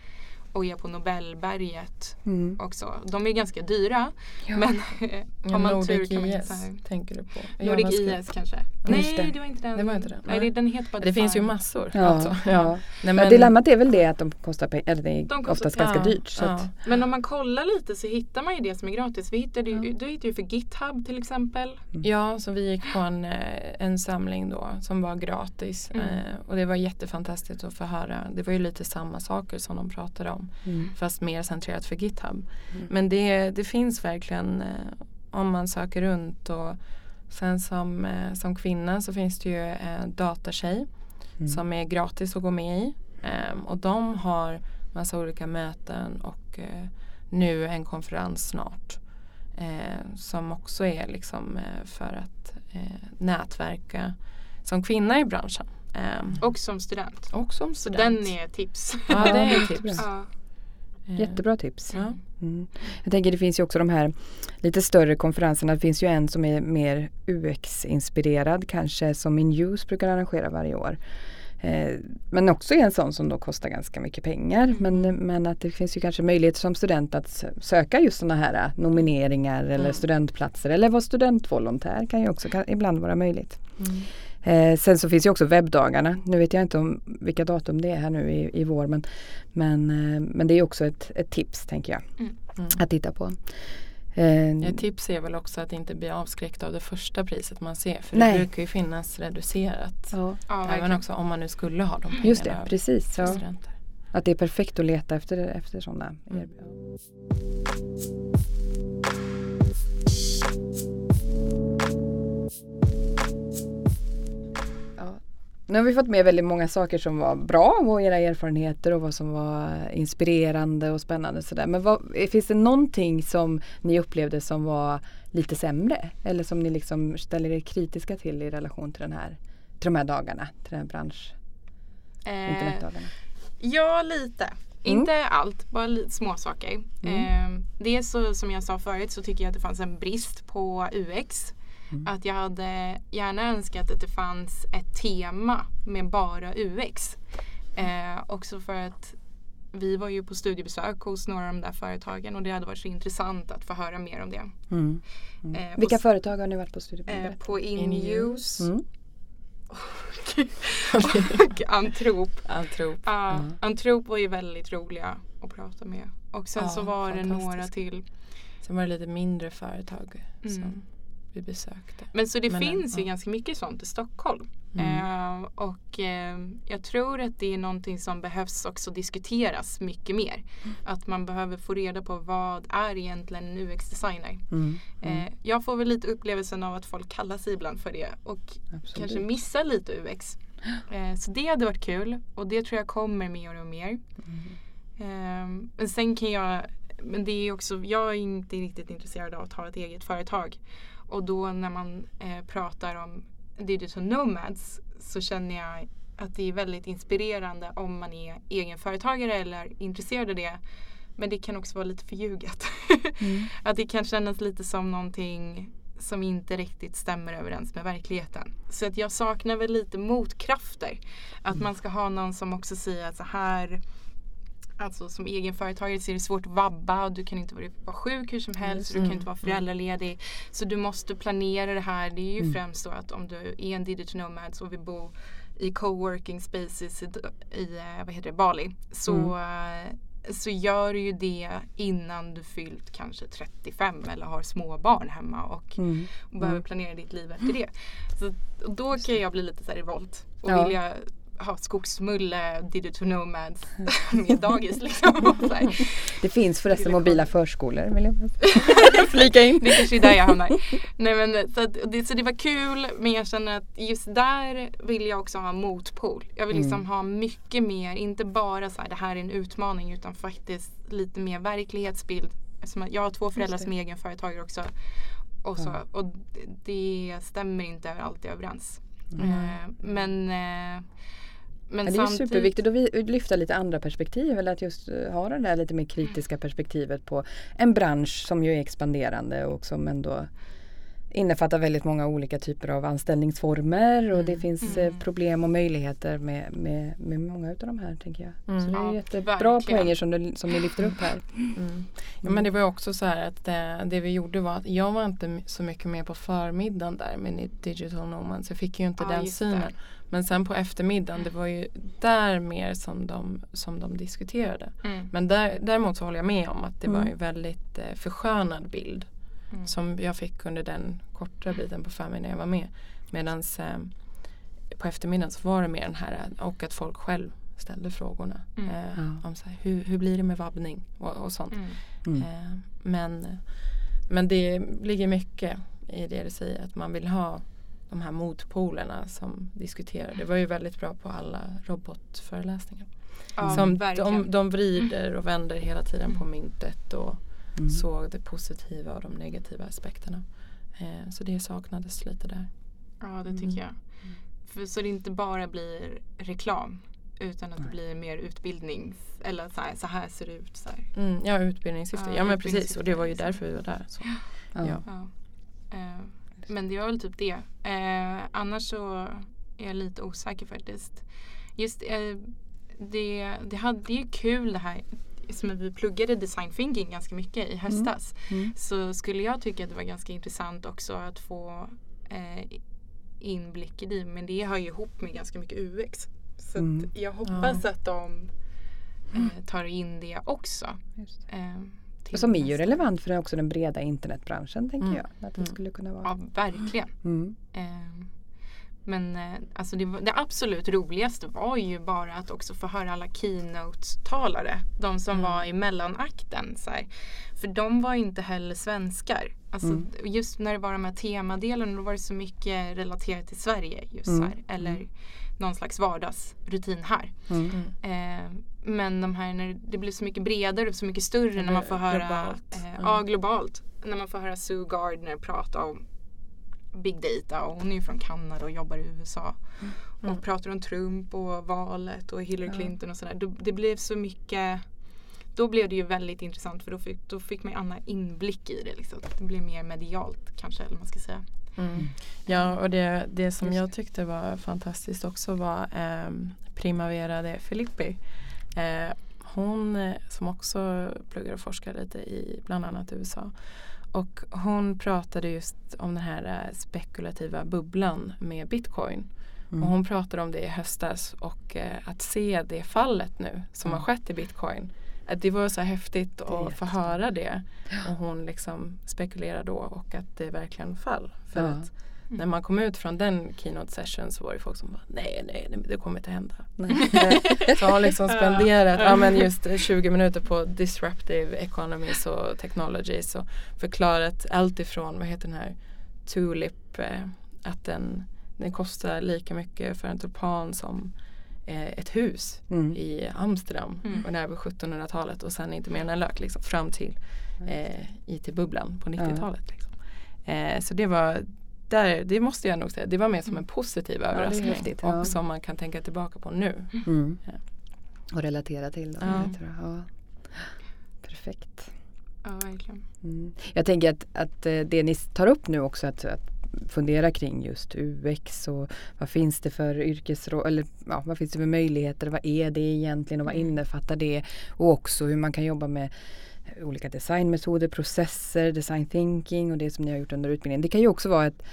och är på Nobelberget Mm. också. De är ganska dyra. Ja. Men *laughs* Ja, om man tur Nordic kan man IS här. tänker du på? Ja, Nordic ska- IS kanske? Just Nej, det. det. var inte den. Det var inte den, Nej, nej. det- den heter bara Det finns ju massor. Ja, alltså. ja. Nej, Men dilemmat är väl det att de kostar pengar, eller det är De kostar- oftast ganska ja, dyrt. Så ja. att, Men om man kollar lite så hittar man ju det som är gratis. Vi hittade ju, Ja. Du hittade ju för GitHub till exempel. Ja, så vi gick på en, eh, en samling då som var gratis. Mm. Eh, och det var jättefantastiskt att få höra. Det var ju lite samma saker som de pratade om. Mm. Fast mer centrerat för GitHub. Men det, det finns verkligen eh, om man söker runt. Och sen som, eh, som kvinna så finns det ju eh, Datatjej Mm. som är gratis att gå med i. Ehm, och de har massa olika möten och eh, nu en konferens snart. Eh, som också är liksom eh, för att eh, nätverka som kvinna i branschen. Ehm, Och som student. och som Så student. den är tips. Ja, det är Jättebra. *laughs* tips. Ja. Eh, Jättebra tips. Ja. Mm. Jag tänker det finns ju också de här lite större konferenserna. Det finns ju en som är mer UX-inspirerad kanske som Inuse brukar arrangera varje år. Eh, men också en sån som då kostar ganska mycket pengar. Men, men att det finns ju kanske möjlighet som student att sö- söka just sådana här eh, nomineringar eller Mm. studentplatser eller vara studentvolontär kan ju också kan, ibland vara möjligt. Mm. Eh, sen så finns ju också webbdagarna. Nu vet jag inte om vilka datum det är här nu i, i vår men, men, eh, men det är också ett, ett tips tänker jag Mm. att titta på. Eh, Ett tips är väl också att inte bli avskräckt av det första priset man ser. För Nej. det brukar ju finnas reducerat. ja, Ja, Även också om man nu skulle ha de pengarna. just det, precis. Ja. Att det är perfekt att leta efter, efter sådana Mm. erbjudanden. Nu har vi fått med väldigt många saker som var bra och era erfarenheter och vad som var inspirerande och spännande. Sådär. Men vad, finns det någonting som ni upplevde som var lite sämre? Eller som ni liksom ställer er kritiska till i relation till, den här, till de här dagarna? Till den här bransch, Eh, internetdagarna? Ja, lite. Mm. Inte allt, bara lite små saker. Mm. Eh, det så som jag sa förut så tycker jag att det fanns en brist på UX. Mm. Att jag hade gärna önskat att det fanns ett tema med bara UX. Eh, också för att vi var ju på studiebesök hos några av de där företagen och det hade varit så intressant att få höra mer om det. Mm. Mm. Eh, Vilka företag har ni varit på studiebesök? Eh, på Inuse. In *laughs* och Antrop. Antrop. Ja, mm. Antrop var ju väldigt roliga att prata med. Och sen ja, så var det några till. Sen var det lite mindre företag mm. som vi besökte. Men så det Men, finns ju ganska mycket sånt i Stockholm. Mm. Uh, och uh, jag tror att det är någonting som behövs också diskuteras mycket mer. Mm. Att man behöver få reda på vad är egentligen en UX-designer. Mm. Uh, jag får väl lite upplevelsen av att folk kallar sig ibland för det och Absolut. kanske missar lite UX. så det hade varit kul och det tror jag kommer mer och mer. Mm. men sen kan jag men det är också, jag är inte riktigt intresserad av att ha ett eget företag. Och då när man eh, pratar om digital nomads så känner jag att det är väldigt inspirerande om man är egenföretagare eller intresserad av det. Men det kan också vara lite förljuget. *laughs* Mm. att det kan kännas lite som någonting som inte riktigt stämmer överens med verkligheten. Så att jag saknar väl lite motkrafter. Att mm. man ska ha någon som också säger att så här Alltså som egenföretagare så är det svårt att vabba och du kan inte vara sjuk hur som helst. Mm. Du kan inte vara mm. föräldraledig. Så du måste planera det här. Det är ju mm. främst så att om du är en digital nomad och vill bo i coworking spaces i, i eh, vad heter det, Bali. Så, mm. Eh, så gör du ju det innan du fyllt kanske 35 eller har små barn hemma och, mm. och behöver mm. planera ditt liv efter det. Så, då kan jag bli lite så här revolt och ja. vilja ha skogsmulle, digital nomads *laughs* med dagis liksom. *laughs* Det finns förresten mobila förskolor vill jag *laughs* flika in. det kanske är där jag hamnar. Nej, men, så, det, så det var kul men jag känner att just där vill jag också ha motpol. Jag vill liksom mm. ha mycket mer, inte bara så här det här är en utmaning utan faktiskt lite mer verklighetsbild. Jag har två föräldrar som är egenföretagare också. Och, så, och det stämmer inte alltid överens. Mm. Men uh, men ja, det är samtidigt... superviktigt. Att lyfta lite andra perspektiv eller att just eh, ha det där lite mer kritiska perspektivet på en bransch som ju är expanderande och som ändå innefattar väldigt många olika typer av anställningsformer och mm. det finns eh, mm. problem och möjligheter med, med, med många av de här tänker jag. Mm. Så det är ja, jättebra verkligen. poänger som, du, som ni lyfter upp här. Mm. Ja, men det var också så här att det, det, vi gjorde var att jag var inte så mycket med på förmiddagen där med Digital Nomad så jag fick ju inte ja, den synen. Det. Men sen på eftermiddagen det var ju där mer som de, som de diskuterade. Mm. Men där, däremot så håller jag med om att det var en väldigt eh, förskönad bild mm. som jag fick under den korta biten på förmiddagen när jag var med. Medan eh, på eftermiddagen så var det mer den här och att folk själv ställde frågorna. Mm. Eh, om så här, hur, hur blir det med vabbning och, och sånt. Mm. Mm. Eh, men, men det ligger mycket i det du säger att man vill ha de här motpolerna som diskuterar. Det var ju väldigt bra på alla robotföreläsningar. Ja, som de, de vrider och vänder hela tiden på myntet och mm. såg det positiva och de negativa aspekterna. Eh, så det saknades lite där. Ja det tycker mm. jag. För, så det inte bara blir reklam utan att Nej. det blir mer utbildning eller så här, så här ser det ut. Så mm, ja utbildningssyfte, ja, ja men precis och det var ju därför vi var där. Så. Ja. ja. Uh, men det var väl typ det. Uh, annars så är jag lite osäker faktiskt. Just uh, det, det, hade, det är kul det här som vi pluggade design thinking ganska mycket i mm. höstas mm. Mm. så skulle jag tycka att det var ganska intressant också att få eh, inblick i det. Men det hör ju ihop med ganska mycket UX. Så mm. jag hoppas ja. att de eh, tar in det också. Eh, och som är ju relevant för också den breda internetbranschen tänker mm. jag. Att det skulle kunna vara. Ja, verkligen. Mm. Eh, men eh, alltså det, det, absolut roligaste var ju bara att också få höra alla keynote-talare. De som mm. var i mellanakten. Så här. För de var inte heller svenskar. Alltså, mm. Just när det var de här temadelarna då var det så mycket relaterat till Sverige. Just mm. här, eller mm. någon slags vardagsrutin här. Mm. Eh, men de här när det blir så mycket bredare och så mycket större när man får höra globalt. Eh, Ja, globalt. När man får höra Sue Gardner prata om big data och hon är ju från Kanada och jobbar i USA. Mm. Och pratar om Trump och valet och Hillary Clinton och sådär. Det blev så mycket då blev det ju väldigt intressant för då fick, då fick man annan inblick i det. Liksom. Det blev mer medialt kanske eller man ska säga. Mm. Ja, och det, det som jag tyckte var fantastiskt också var eh, Primavera de Filippi. Eh, hon eh, som också pluggar och forskar lite i bland annat USA. Och hon pratade just om den här eh, spekulativa bubblan med bitcoin. Mm. Och hon pratade om det i höstas och eh, att se det fallet nu som mm. har skett i bitcoin. Att det var så häftigt att få höra det. Och hon liksom spekulerade då och att det verkligen fall. För ja. att när man kom ut från den keynote session så var det folk som bara nej, nej, nej det kommer inte hända. *laughs* så har liksom spenderat ja, men just 20 minuter på disruptive economies och technologies och förklarat allt ifrån, vad heter den här, Tulip, eh, att den, den kostar lika mycket för en tulpan som eh, ett hus mm. i Amsterdam mm. och det här var 1700-talet och sen inte mer än en lök liksom, fram till eh, IT-bubblan på 90-talet. Liksom. Eh, så det var där, det måste jag nog säga, det var mer som en positiv ja, överraskning häftigt, och ja. som man kan tänka tillbaka på nu. Mm. Ja. Och relatera till. Då, ja. ja. Perfekt. Ja, verkligen. Mm. Jag tänker att, att eh, det ni tar upp nu också att, att fundera kring just UX och vad finns det för yrkesroll eller ja, vad finns det för möjligheter, vad är det egentligen och vad mm. innefattar det och också hur man kan jobba med olika designmetoder, processer, design thinking och det som ni har gjort under utbildningen. Det kan ju också vara ett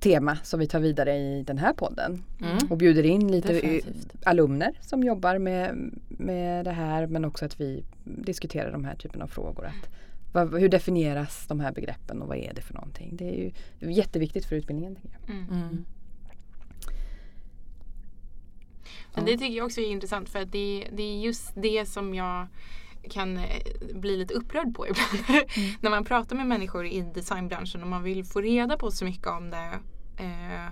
tema som vi tar vidare i den här podden mm. och bjuder in lite Definitivt. alumner som jobbar med, med det här men också att vi diskuterar de här typen av frågor. Att, vad, hur definieras de här begreppen och vad är det för någonting? Det är ju jätteviktigt för utbildningen. Tycker jag. Mm. Mm. Men det tycker jag också är intressant för att det, det är just det som jag kan eh, bli lite upprörd på ibland. Mm. *laughs* När man pratar med människor i designbranschen och man vill få reda på så mycket om det. Eh,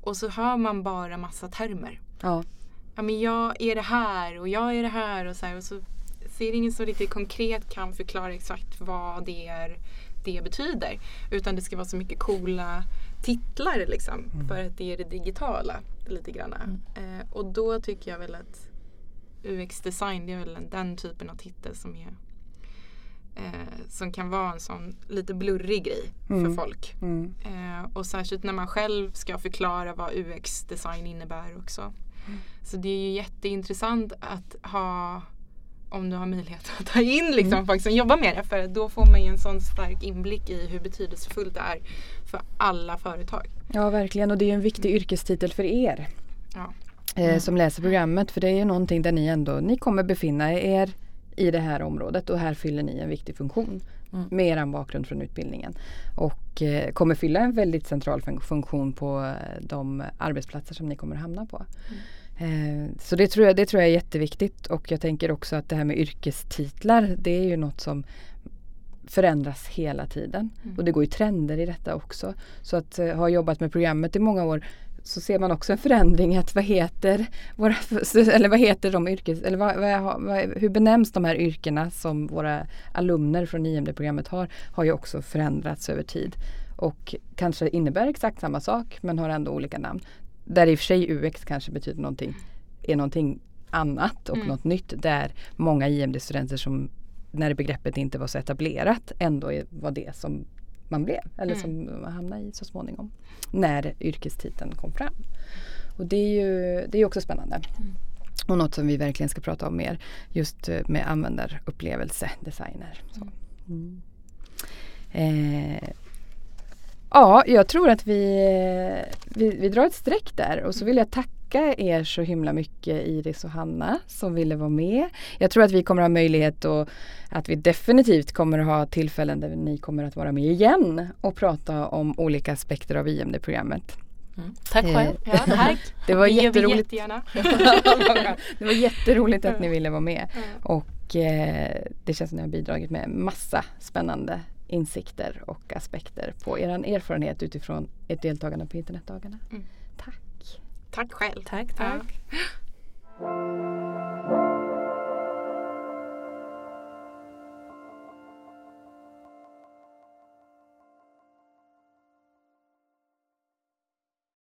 och så hör man bara massa termer. Ja. ja men jag är det här och jag är det här och så här. Och så ser ingen som riktigt konkret kan förklara exakt vad det är det betyder. Utan det ska vara så mycket coola titlar liksom. Mm. För att det är det digitala lite grann. Mm. Eh, och då tycker jag väl att UX-design det är väl den typen av titel som är eh, som kan vara en sån lite blurrig grej mm. för folk. Mm. Eh, och särskilt när man själv ska förklara vad UX-design innebär också. Mm. Så det är ju jätteintressant att ha om du har möjlighet att ta in liksom mm. folk som jobbar med det för då får man ju en sån stark inblick i hur betydelsefullt det är för alla företag. Ja verkligen och det är en viktig yrkestitel för er. Ja mm. som läser programmet. För det är ju någonting där ni ändå, ni kommer befinna er i det här området och här fyller ni en viktig funktion mm. med er bakgrund från utbildningen. Och eh, kommer fylla en väldigt central funktion på eh, de arbetsplatser som ni kommer hamna på. Mm. Eh, så det tror, jag, det tror jag är jätteviktigt och jag tänker också att det här med yrkestitlar det är ju något som förändras hela tiden. Mm. Och det går ju trender i detta också. Så att eh, ha jobbat med programmet i många år så ser man också en förändring att vad heter, våra, *laughs* eller vad heter de yrkes, eller vad, vad, vad, hur benämns de här yrkena som våra alumner från IMD-programmet har, har ju också förändrats över tid. Och kanske innebär exakt samma sak men har ändå olika namn. Där i och för sig UX kanske betyder någonting, är någonting annat och mm. något nytt där många IMD-studenter som när begreppet inte var så etablerat ändå var det som man blev eller mm. som man hamnade i så småningom. När yrkestiteln kom fram. Och det är ju det är också spännande. Mm. Och något som vi verkligen ska prata om mer just eh, med användarupplevelse, designer. Så. Mm. Eh, ja, jag tror att vi, vi, vi drar ett streck där och så vill jag tacka tacka er så himla mycket Iris och Hanna som ville vara med. Jag tror att vi kommer ha möjlighet och att vi definitivt kommer ha tillfällen där ni kommer att vara med igen och prata om olika aspekter av IMD-programmet. Mm. Tack själv. Eh, ja, *laughs* tack. det var det jätteroligt. *laughs* det var jätteroligt att ni ville vara med. Och eh, det känns som ni har bidragit med massa spännande insikter och aspekter på er erfarenhet utifrån ert deltagande på internetdagarna. Mm. Tack själv. Tack, tack. Ja.